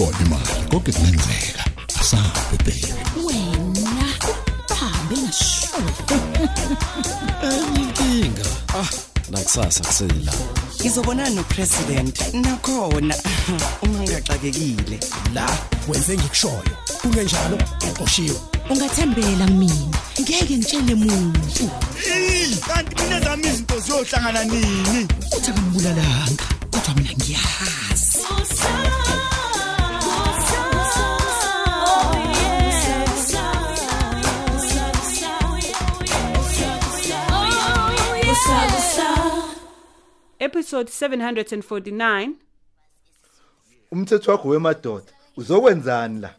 ikhona imali konke kungenzeka asabe baby wena bahambe ngasho inkinga ah nakusasa kusela. Ngizobonana nopresident nakhona. Uma ngingaxakekile la wenze ngikushoyo. Kungenjalo uqoshiwe ungathembela kumina ngeke ngitshele muntu. Kanti mina zami izinto ziyohlangana nini? Uthi akambulalanga kodwa mina ngiyazi. Episode 749 umthetho wakho wemadoda uzokwenzani la?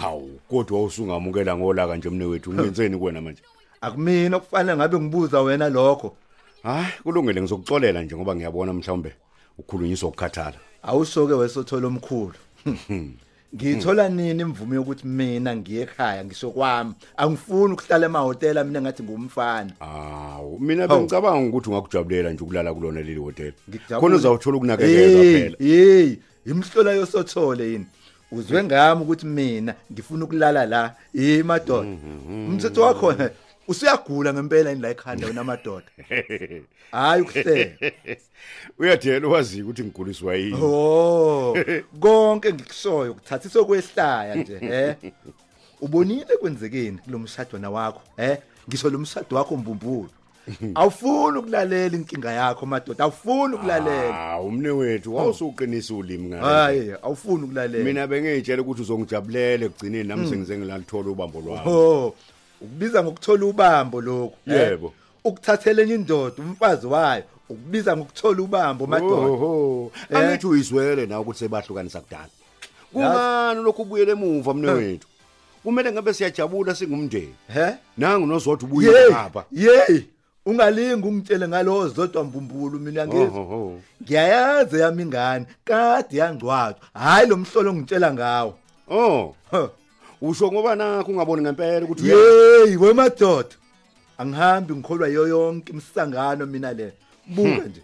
Hawu kodwa usungamukela ngolaka nje mne wethu ungenzeni kuwena manje? Akumina okufanele ngabe ngibuza wena lokho. Hayi kulungile ngizokuxolela nje ngoba ngiyabona mhlawumbe ukhulunyiswa ukukhathala. Awushoke wesothola omkhulu ngithola nini imvume yokuthi mina ngiye ekhaya ngisho kwami angifuni ukuhlala emahotela mina ngathi ngumfana. Hawu mina bengicabanga ukuthi ungakujabulela nje ukulala kulona leli hotel khona uzawuthola ukunakekelwa phela. hey imhlola yosothole yini? Uzwe ngami ukuthi mina ngifuna ukulala la hey madoda. Umthetho wakho usuyagula ngempela yini la ekhanda wena madoda hayi ukuhlela uyathela wazi ukuthi ngiguliswa yini Oh, konke ngikushoyo kuthathiswa kwehlaya nje, eh? Ubonile kwenzekeni kulomshado wakho, eh? Ngisho lo mshado wakho mbumbulo. Awufuni ukulalela inkinga yakho madoda, awufuni ukulalela. hawu mne wethu wawusuqinisa ulimi ngayo Hayi, awufuni ukulalela. mina bengiyitshela ukuthi uzongijabulele kugcineni nami sengize ngilalithola ubambo lwami Oh, ukubiza ngokuthola ubambo lokho. eh? Yebo. Ukuthathela enye indoda umfazi wayo, ukubiza ngokuthola ubambo madoda. Eh? angithi uyizwele na ukuthi sebahlukanisa kudala kungani lokhu ubuyele emuva mne wethu kumele ngabe siyajabula singumndeni He? nangu nozodwa ubuye Yey, ngapha yey. Ungalingi ungitshele ngalo zodwa mbumbulu mina oho Ngiyayazi yami ingane kade yangcwatshwa hayi lo mhlolo ongitshela ngawo oh. Usho ngoba nakho ungaboni ngempela ukuthi yeyi wemadoda angihambi ngikholwa yiyo yonke imisangano mina le. Buka nje.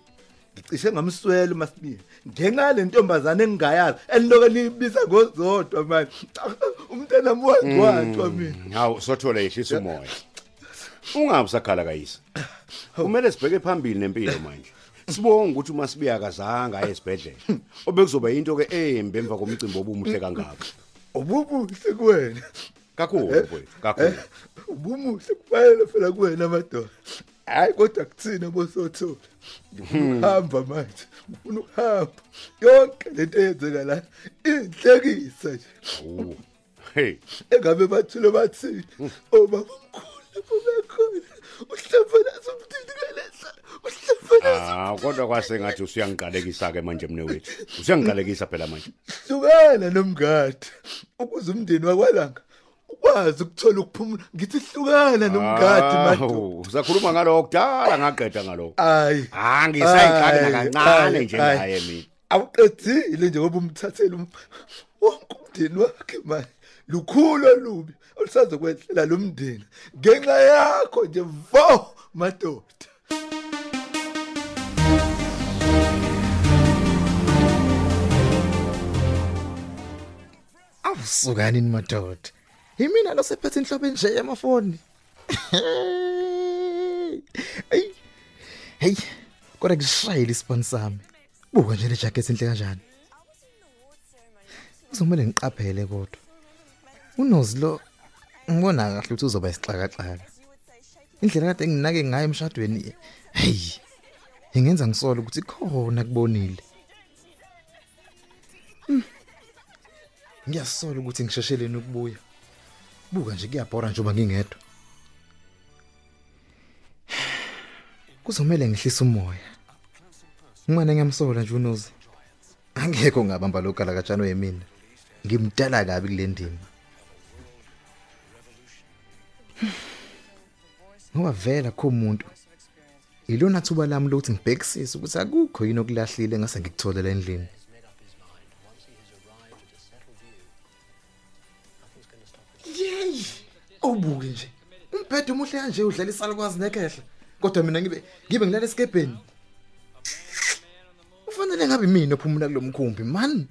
Ngicishe ngamswelo masibiya ngenxa le ntombazane engingayazi eliloke libiza ngozodwa manje. Umntana wangcwatshwa mina. Hawu sothola yehlisa umoya. Ungabi sakhala kayisa kumele sibheke phambili nempilo manje. Sibonge ukuthi uma sibiya akazanga aye esibhedlela. Obekuzoba into ke embi emva komcimbi obumuhle kangaka. Ububuhle kuwena kakhulu mfowethu kakhulu ubumuhle kufanele phela kuwena madoda hayi kodwa kuthina bosothola ngihamba manje ngifuna ukuhamba. Yonke lento eyenzeka la inhlekisa nje. Awu. hey. Engabe bathule bathini? Obaba omkhulu bekhona. Uhlefanazo umdini kalehla uhlefanazo ah kodwa kwase ngathi usuyangiqalekisa ke manje mne wethu. Usuyangiqalekisa phela manje. Hlukana nomngadi ukuze umndeni wakwalanga ukwazi ukuthola ukuphumula. Ngithi hlukana nomngadi manje Awu, usakhuluma ngalokho kudala ngaqeda ngalokho. Ayi. Ah ngisayiqala Ayi, kancane ayi, nje ayi. ngaye mina. awuqedile nje ngoba umthathele um- wonke umndeni wakhe manje. Lukhulu olubi olusazokwehlela lo mndeni ngenxa yakho nje vo madoda. Awusukani ni madoda. Yimina lo sephethe inhlobo nje yamafoni. Hey! Hey! Kodwa kushayela isipani sami. Buka nje le jacket enhle kanjani? Uzomela ngiqaphele kodwa. Unozi lo ngibona kahle ukuthi uzoba isixakaxaka indlela kade nginake ngayo emshadweni hey ingenza ngisola ukuthi khona kubonile Ngiyasola ukuthi ngishesheleni ukubuya. Buka nje kuyabhora njengoba ngingedwa. Kuzomela ngihlisa umoya. Ngimane ngiyamsola nje unozi. Angekho ngabamba lokala katshano yemina. Ngimdala kabi kule ndima. ngoba vela komuntu ilona thuba lami lokuthi ngibhekisise ukuthi akukho yini okulahlile ngase ngikuthole la endlini. Yey ubuke nje. Umbhedo umuhle kanje udlala isalukazi nekhehla kodwa mina ngibe ngibe ngilala esikebheni ufanele ngabe mina ophumula kulomkhumbi man.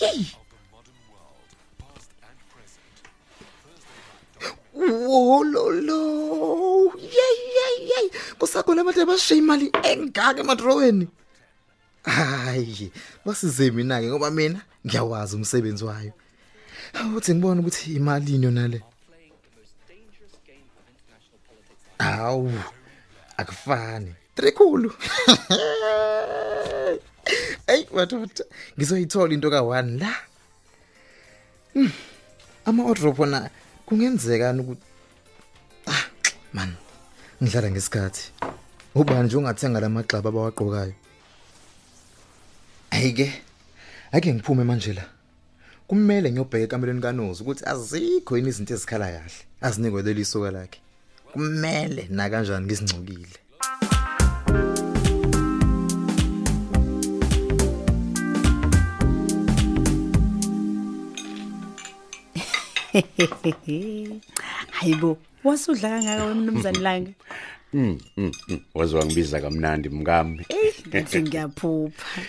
Yey Oh, lo, lo. Hey! washiya imali engaka emadroweni hayi basize mina ke ngoba mina ngiyawazi umsebenzi wayo. Awuthi ngibona ukuthi imalini yona le? Awu akufani. Trikhulu Ey madoda ngizoyithola into ka1 la? Hmm, ama wardrobe na kungenzekani ukuthi ah man. Ngidlala ngesikhathi. Ubani nje ungathenga lamagxaba abawaqokayo ayike ake ngiphume manje la. Kumele ngiyobheka ekamelweni kanozi ukuthi azikho yini izinto ezikhala kahle azinikwe leli soka lakhe. Kumele na kanjani ngizingcokile hayibo. Wasudla kangaka wemnumzane langa Mm, mm, mm. wazwa ngibiza kamnandi mkami ngathi ngiyaphupha.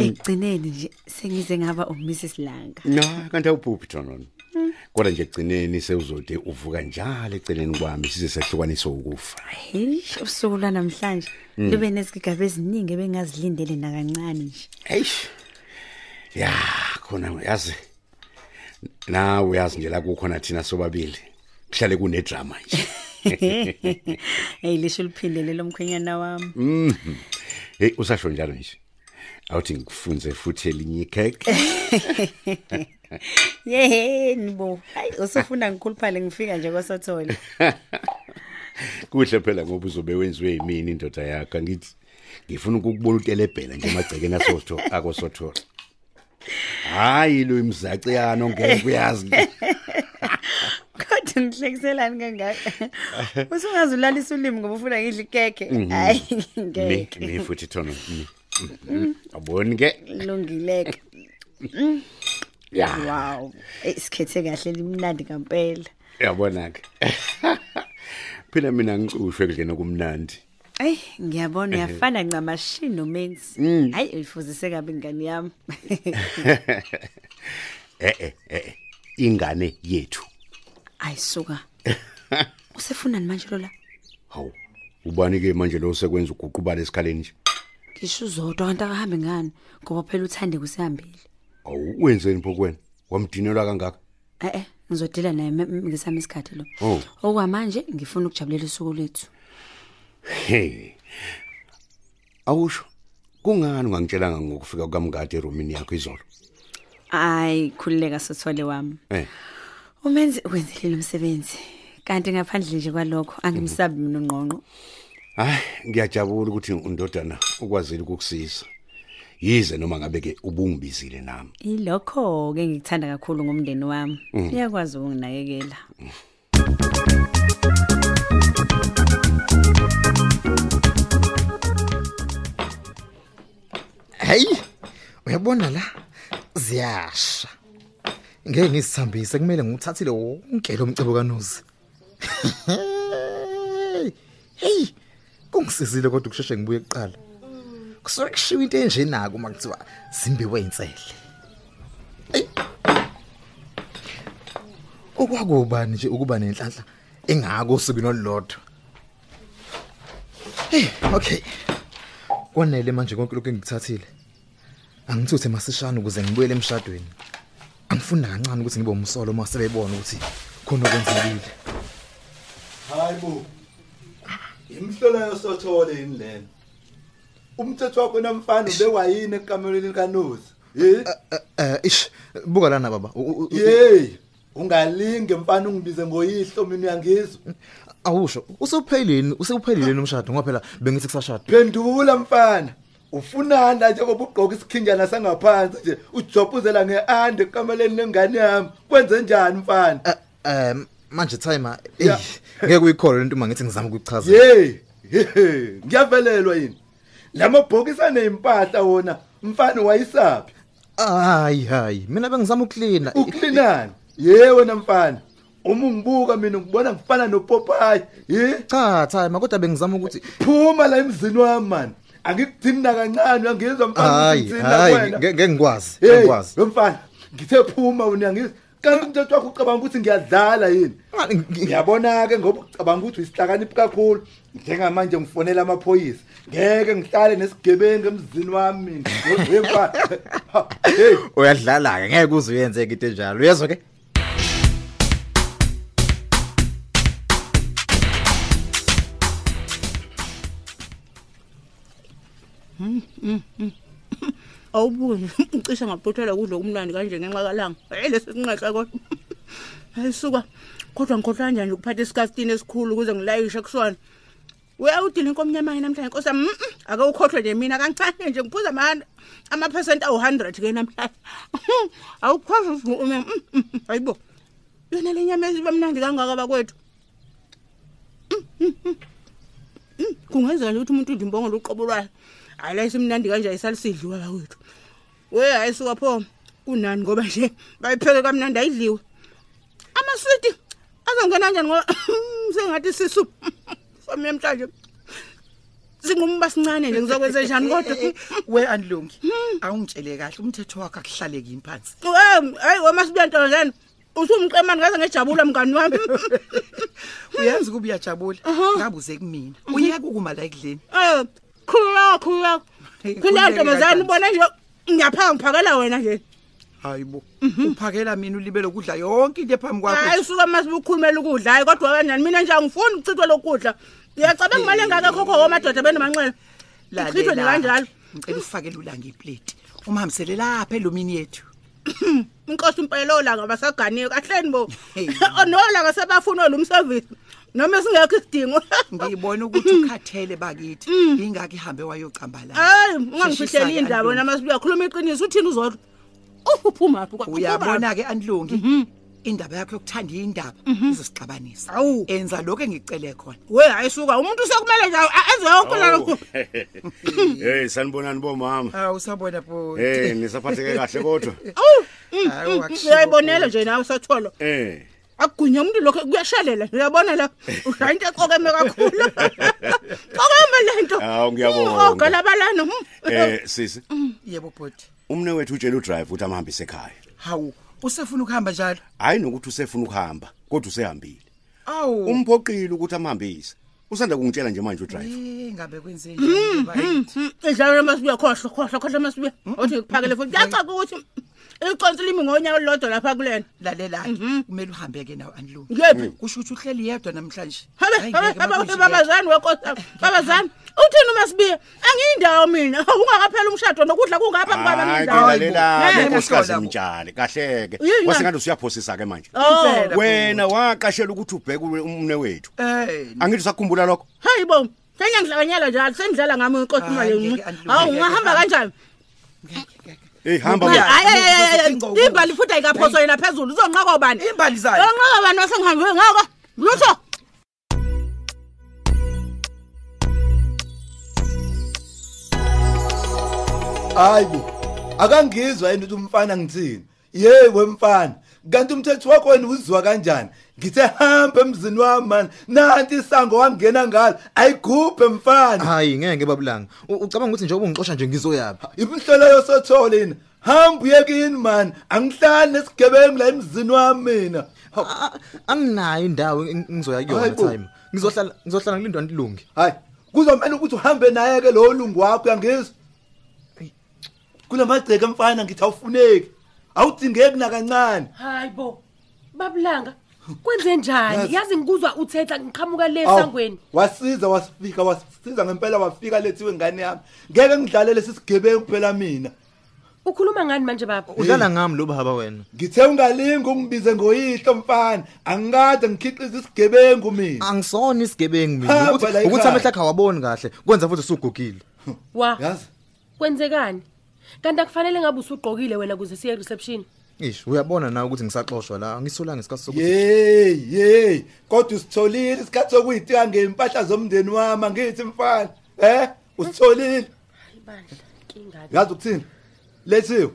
Ekugcineni nje sengize ngaba uMrs Langa. No kanti awuphuphi thonon kodwa nje egcineni sewuzode uvuka njalo eceleni kwami size sehlukaniswa ukufa. Hey usuku lwanamhlanje. Lube nezigaba eziningi ebengazilindele nakancane nje. Eish. Ya khona yazi. Nawe uyazi nje la kukhona thina sobabili. Kuhlale kunedrama nje. Hey lisho liphindele lomkhwenyana wami. Mhm. hey usasho njalo nje. Awuthi ngikufunze futhi elinye ikheke yeheni bo. Hayi usufuna ngikhuluphale ngifika nje kwasathole kuhle phela ngoba uzobe wenziwe yimini indoda yakho. Ngithi ngifuna ukukubona utelebhela nje emagcekeni asotho akosotho hayi lo imzaci yano ngeke uyazi kodwa ngihlekiselani kangaka usungaze ulalisa ulimi ngoba ufuna ngidla ikeke hayi ni ngeke. ni futhi. Mhm. aboni ke? Lungileke ya. Wow. Isikhethe kahle limnandi kampela yabona ke phela mina ngicushwe kudlena kumnandi Ey ngiyabona uyafana ncamashini nomenzi. Hayi uyifuzise kabi ingane yami. Eh eh eh ingane yethu. Ayisuka usefuna manje lola? Hawu ubani ke manje lo sekwenza uguqubala esikhaleni nje? Ngisho uzodwa kanti akahambe ngani? Ngoba phela uthande kusihambile. Awu wenzeni phokwena wamdinelwa kangaka? Eh eh ngizodila naye me- me- ngesami isikhathi lo. Oh. okwamanje ngifuna ukujabulela usuku lethu hey awusho kungani ungangitshelanga ngokufika kukamngadi eromini yakho izolo? Ay khulileka sothole wami. Eh. Umenzi wenzile umsebenzi. Kanti ngaphandle nje kwalokho angimsabi mina ungqonqo hayi ngiyajabula ukuthi undodana ukwazile ukukusiza. Yize noma ngabe ke ubungibizile nami. Ilokho ke ngikuthanda kakhulu ngomndeni wami. Iyakwazi ukunginakekela. Hey uyabona la? Ziyasha. Ngeke ngisithambise kumele nguthathile wonke lo mcebo kanozi. Hey kungisizile kodwa kusheshe ngibuye kuqala. Kusuke kushiwa into enje nako uma kuthiwa zimbiwe insele okwakubani nje ukuba nenhlanhla engako usuku nolodwa hey okay. Kwanele manje konke lokho engikuthathile. Angithuthe masishana ukuze ngibuyele emshadweni. Angifunda kancane ukuthi ngibe umsolo uma sebebona ukuthi khona okwenzekile hayibo imhlola yosothole yini lena? Umthetho wakho namfana ubekwa yini ekamelweni kanozi eh Eh, eh ish. Buka lana baba. Hey ungalinge mfana ungibize ngoyihlo mina uyangizwa. Awusho usuphelile usuphelile umshado? Ngoba phela bengithi kusashada. Phendula mfana. Ufunani la njengoba ugqoka isikhinjana sangaphansi nje ujobhuzela ngeande ekameleni lengane yami. Kwenze njani mfana? Eh, eh manje timer eh Ya. ngeke uyikhole lento uma ngithi ngizama ukuchaza hey hey, ngiyavelelwa yini? Lamabhokisi anempahla wona mfana wayisaphi hayi hayi mina bengizama ukucleana uklinani yewe namfana uma ungibuka mina ngibona ngifana nopopayi ye cha timer kodwa bengizama ukuthi phuma la emzini wami man. Angikudinina kancane uyangizwa mfana hayi ngikuthina hayi wena. ngeke ngikwazi Hey, ngikwazi we mfana ngithe phuma wena uyangizwa kanti umthetho wakho ucabanga ukuthi ngiyadlala yini? Ah, ngi- ngiyabona ke ngoba ucabanga ukuthi uyisihlakaniphi kakhulu. Njengamanje ngifonela amaphoyisa. Ngeke ngihlale nesigebengu emzini wami. Mina ngozemfa hey. Uyadlala ke ngeke uze uyenze into enjalo. Uyezwa ke awubuze ucishe ngaphuthela kudla kumnandi kanje ngenxa kalanga. Hey lesinqeqa kodwa. Ayisuka kodwa ngikhohlwa kanjani ukuphatha isikastini esikhulu ukuze ngilayishe kusona? Uyawudila inkomnyama yami namhlanje? Nkosi yami "Mm, mm, ake ukhohlwe nje mina kancane nje ngiphuza ama amaphesenti awu-100 ke namhlanje. Awukhohlwa ume hayibo yona le nyama esiba mnandi kangaka bakwethu. Kungenzeka nje ukuthi umuntu udla imbongolo uqobo lwayo. Hayi la isimnandi kanje ayisalisidliwa bakwethu. We hayi suka pho. Kunani ngoba nje bayipheke kamnandi ayidliwe. Amaswiti azongena kanjani ngoba sengathi sisu. Sami namhlanje singumba sincane nje ngizokwenza njani kodwa? We anilungi awungitshele kahle. Umthetho wakho akuhlale kimi phansi we hayi wamasibiyantolozana usumqemani ngaze ngejabula mngani wami. Uyazi ukuba uyajabula. Ngabuze kumina. Uyeka ukuma la ekudleni. Khulula khulula khulula ntombazana ubona nje ngiyaphaka ngiphakela wena nje. Hayibo uphakela mina ulibele ukudla yonke into ephambi hayi kwakho suka masibe ukhulumela ukudla hayi kodwa kanjani mina nje angifuni ukuchithwa lokudla. Ngiyacabanga imali engaka khokho womadoda benomanxele ichithwe nje kanjalo. ngicela ufakele ulanga iplate umhambisele lapha elomini yethu. Inkosi impela olanga basaganiwe kahleni bo. Nolanga sebafuna olumservice noma singekho isidingo. Ngiyibona ukuthi ukhathele bakithi ingaki ihambe wayocambala hayi ungangifihleli indaba wena masibe uyakhuluma iqiniso uthini uzodwa? Uphuma phi uyabona ke anilungi indaba yakho yokuthanda indaba izosixabanisa Awu. enza lokho engicele khona. We hayi suka umuntu sekumele nje enze yonke lokho hey sanibonani bomama. Awu usabona bo hey nisaphatheke kahle kodwa. Hayi, wakushiwo uyayibonela nje nawe satholo. Eh. Akugunya umuntu lokho kuyashelela. Uyabona la? Ushaya into eqokeme kakhulu qokeme lento Hawu, ngiyabonga. ogalabalana eh sisi. Yebo bhoti umne wethu utshela udrive ukuthi amhambise ekhaya. Hawu usefuna ukuhamba njalo? Hayi nokuthi usefuna ukuhamba kodwa usehambile. Awu. Umphoqile ukuthi amhambise usanda kungitshela nje manje udrive Eh, ngabe kwenze njani bakithi idlalo masibuya khohlwa khohlwa khohlwa masibuya othi ngikuphakele futhi. Kuyacaca ukuthi iconsi limi ngonyaka olulodwa lapha kulena. Lalela kumele uhambe ke nawe anilungi Ngiyephi? kusho ukuthi uhleli yedwa namhlanje. Habe Hayi, habe ngeke habe bakwenze babazani wenkosi yami. babazani. Uthini masibiya angiyindawo mina. Ungakaphela umshado nokudla kungapha kubaba hayi ngindawo ngelalela Hey, nkosikazi Mhlola. mtshali kahleke. Yini? Wasengathi na? usiyaphosisa ke manje Oh, Impela, wena waqashela ukuthi ubheke umne wethu. Eh, angithi usakhumbula lokho? Hayi bo. Senya ngidlakanyela njalo sengidlala ngami inkosi Hayi, imali ngeke andilungile, hawu ngeke ungahamba hamba. kanjani? Hey hamba Ubuya. ma hayi hayi, hayi, hayi, Uzocinga imbali futhi ayikaphoso yena phezulu. Uzonqaka ubani? Imbali zayo. Yonqaka ubani wasengihambe ngako lutho hayibo akangizwa yini ukuthi umfana ngithini. Yebo mfana kanti umthetho wakho wena uzizwa kanjani? Ngithe hamba emzini wami man. Nanti isango wangena ngalo. Ayigubhe mfana. Hayi ngeke babulanga U- ucabanga ukuthi njengoba ungixosha nje ngizoyapha. Imhlolo yosothole yini hamba uyekini man. Angihlali nesigebengu la emzini wami mina. A- a- anginayo indawo eng- engizoya kuyona Hayi bo. time. Ngizohlala ngizohlala ngilindwa ntilungi hayi kuzomela ukuthi uhambe naye ke lo lungu wakho uyangizwa? Kulamagceke mfana ngithi awufuneki. Awudingeki nakancane hayi bo babulanga. Kwenze njani? Yazi. yazi ngikuzwa uthetha ngiqhamuka le Awu, esangweni wasiza wasifika wasiza ngempela wafika lethiwe ngane yami. Ngeke ngidlale lesi sigebengu phela mina. Ukhuluma ngani manje baba? Udlala ngami lo baba wena. Ngithe ungalingi ungibize ngoyihlo mfana. Angikade ngikhiqiza isigebengu mina. Angisona isigebengu Hamba mina ukuthi la ukuthi ekhaya. amehla akhe awaboni kahle kwenza futhi usugugile. Wa. Yazi. Kwenzekani? Kanti akufanele ngabe usugqokile wena kuze siye reception ish uyabona na ukuthi ngisaxoshwa la ngisolanga isikhathi sokuthi hey hey kodwa usitholile isikhathi sokuyitika ngempahla zomndeni wami angithi mfana eh usitholile? Hayi bandla kingabi yazi ukuthini? Lethiwe.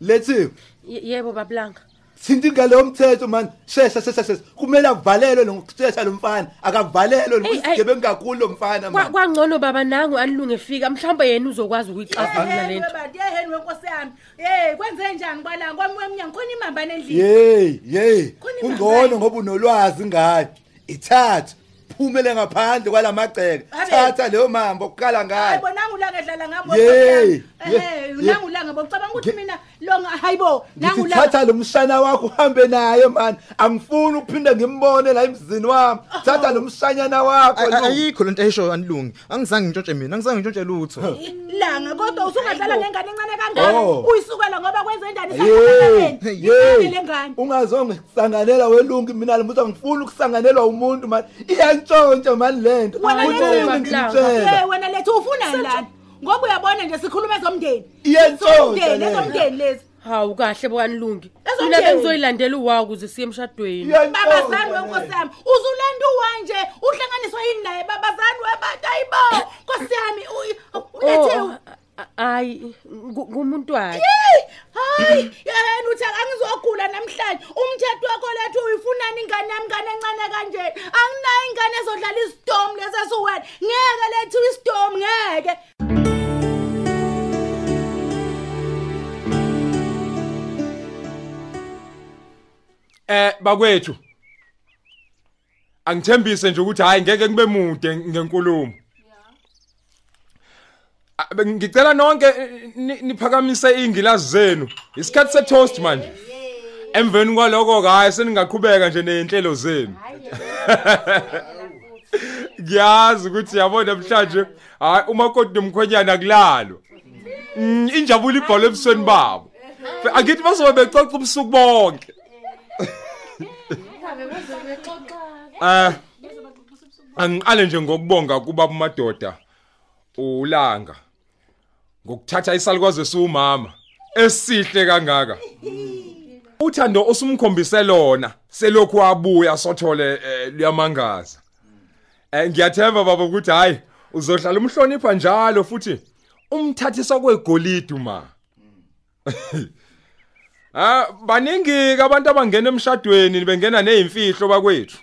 Lethiwe. Ye- yebo babulanga. Sinti ngaleyo mthetho man shesha shesha shesha kumele akuvalelwe nokushesha lo mfana akavalelwe Eyi, eyi. nokusigebengu kakhulu lo mfana Kwa- man kwangcono baba nangu anilunge efika mhlawumbe yena uzokwazi ukuyixazulula Hey, lento webadi yeheni wenkosi yami hey kwenze njani kwala kwami wemnyango khona imambane endlini Yey, yey. Khona Kungcono imambane. ngoba unolwazi ngayo. Ithatha. Phumele ngaphandle kwalamagceke. Abe. Thatha leyo mambo okukala hayi ngayo. bona ngulanga edlala ngabo Yey, eh ye- nangulanga bokucabanga ukuthi mina longa hayibo Ngithi nangulanga thatha lo mshana wakho uhambe naye man. Angifuni ukuphinde ngimbone la emzini wami. Thatha lo mshanyana wakho. Ay- lo. ayikho lento ayisho anilungi angizange ngintshontshe mina angizange ngintshontshe lutho langa kodwa usungadlala nengane encane kangaka Oh. uyisukela ngoba kwenze njani Yey, yey. le ngane Ungazonge kusanganela welungu mina lombuzo angifuni ukusanganelwa umuntu man. Iyantshontsha man lento. wena Kuningi lethu ngimtshela. hey wena lethu ufuna lana ngoba uyabona nje sikhuluma ezomndeni Iyantshontsha Ezomndeni, lento. ezomndeni lezi. Hawu kahle bokanilungi. Ezomndeni. mina bengizoyilandela uwawu ukuze siye emshadweni. Babazani wenkosi yami. Uzulanda uwanje uhlanganiswa yini naye? Babazani webati ayibo nkosi yami uy- ulethe Oh, a- a- hayi ngu- ngumuntu wakhe. Yey! hayi yena uthi angizogula namhlanje. Umthetho wakho lethu uyifunani ingane yami ingane encane kanje? Anginayo ingane ezodlala isidomu lesesiwena ngeke lethu isidomu ngeke. Eh bakwethu. Angithembise nje ukuthi hayi ngeke ngibe mude ngenkulumo. Ah, Ngicela nonke eh, ni- niphakamise ingilazi zenu. Isikhathi se toast manje. Emveni kwaloko hayi seningaqhubeka nje nezinhlelo zenu. Ngiyazi ukuthi yabona namhlanje hayi umakoti nomkhwenyana akulalo. Mm, Injabulo ibhola ebusweni babo. Akithi basobe becoca ubusuku bonke. Eh angiqale nje ngokubonga kuba umadoda ulanga. Ngokuthatha isalukazi esumama esihle kangaka. Uthando osumkhombise lona selokhu wabuya sothole eh, liyamangaza. Eh ngiyathemba baba ukuthi hayi uzohlala umhlonipha njalo futhi umthathisa kwegolide ma Ah baningi ke abantu abangena emshadweni bengena nezimfihlo bakwethu.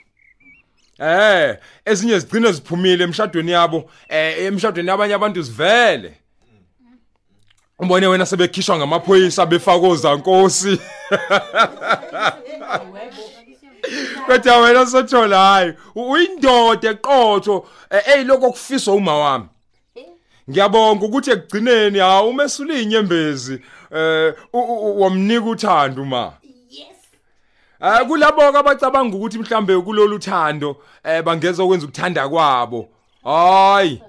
Eh ezinye zigcina ziphumile emshadweni yabo eh emshadweni yabanye abantu zivele. Umbone wena sebekhishwa ngamaphoyisa befakoza Nkosi. Kodwa wena sothola hayi uyindoda eqotho eyiloko kufiswa uma wami. Ngiyabonga ukuthi ekugcineni ha umesula inyembezi eh wamnika uthando ma. Eh kulabo abacabanga ukuthi mhlambe kulolu thando eh bangeza ukwenza ukuthanda kwabo. Hayi.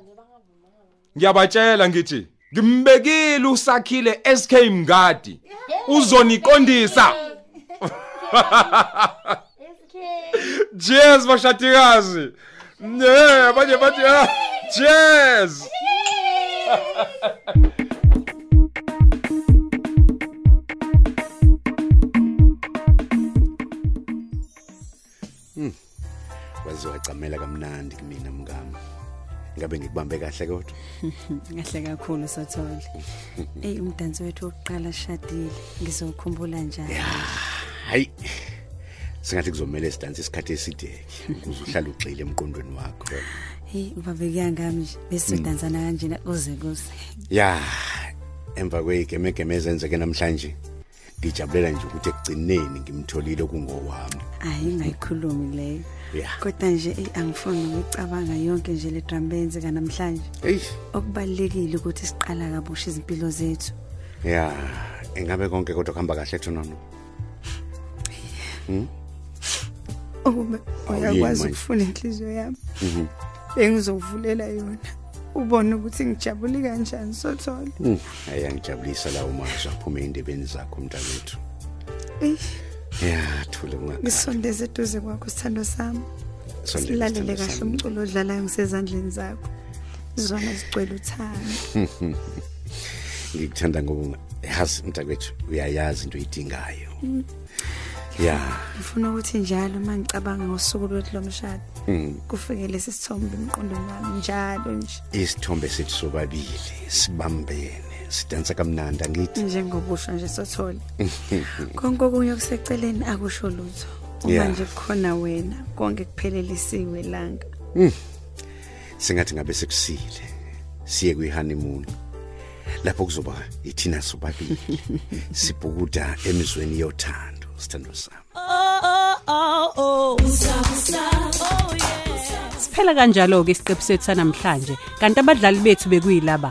Ngiyabatshela ngithi ngimbekile usakhile SK Mngadi. Uzoniqondisa. Cheers bashadikazi. Yeah, manje ah, cheers. Wazowacamela kamnandi kumina mngami. Ngabe ngikubambe kahle kodwa? Kahle kakhulu sothole. Eyi umdansi wethu wokuqala shadile ngizokhumbula njani? Hayi. Singathi kuzomela sidanse isikhathi eside ukuze uhlale ugxile emqondweni wakho. Heyi ubaba kuyangami nje besizodansana kanjena kuze kuze ya emva kweyigemegeme ezenzeke namhlanje. Ngijabulela nje ukuthi ekugcineni ngimtholile kungowami hayi ngayikhulumi leyo ya. Kodwa nje eyi angifuni ukuyicabanga yonke nje le drama eyenzeka namhlanje eyi. Okubalulekile ukuthi siqala kabusha izimpilo zethu. Ya engabe konke kodwa kuhamba kahle thonono Hmm? ukuba Awuyini uyakwazi manje? ukufuna inhliziyo yami Mhm. bengizokuvulela yona. Ubone ukuthi ngijabule kanjani sothole Hmm, ayangijabulisa lawo mazwi aphume endebeni zakho mntakwethu Eyi, ya thule ungakhala ngisondeze eduze kwakho sithando sami. Sondela silalele sithando kahle sami. umculo odlalayo ngisezandleni zakho. Zona zigcwele uthando. Ngikuthanda ngoba unga- yazi mntakwethu uyayazi into oyidingayo. Mm. Ya. Ngifuna ukuthi njalo uma ngicabanga ngosuku lwethu lomshado Mm. kufike lesi sithombe emqondweni wami njalo nje. Isithombe sethu sobabili sibambene sidansa kamnandi angithi. Njengobusho nje sothole. Konke okunye okuseceleni akusho lutho. Uma nje kukhona wena konke kuphelelisiwe langa. Singathi ngabe sekusile siye kwi-honeymoon lapho kuzoba ithina sobabili. Sibhukuda emizweni yothando. Sithando sami Siphela kanjalo ke isiqephu sethu sanamhlanje. Kanti abadlali bethu bekuyilaba.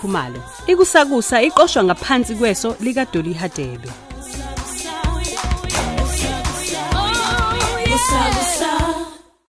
khumalo ikusakusa iqoshwa ngaphansi kweso likadoli hadebe gusa.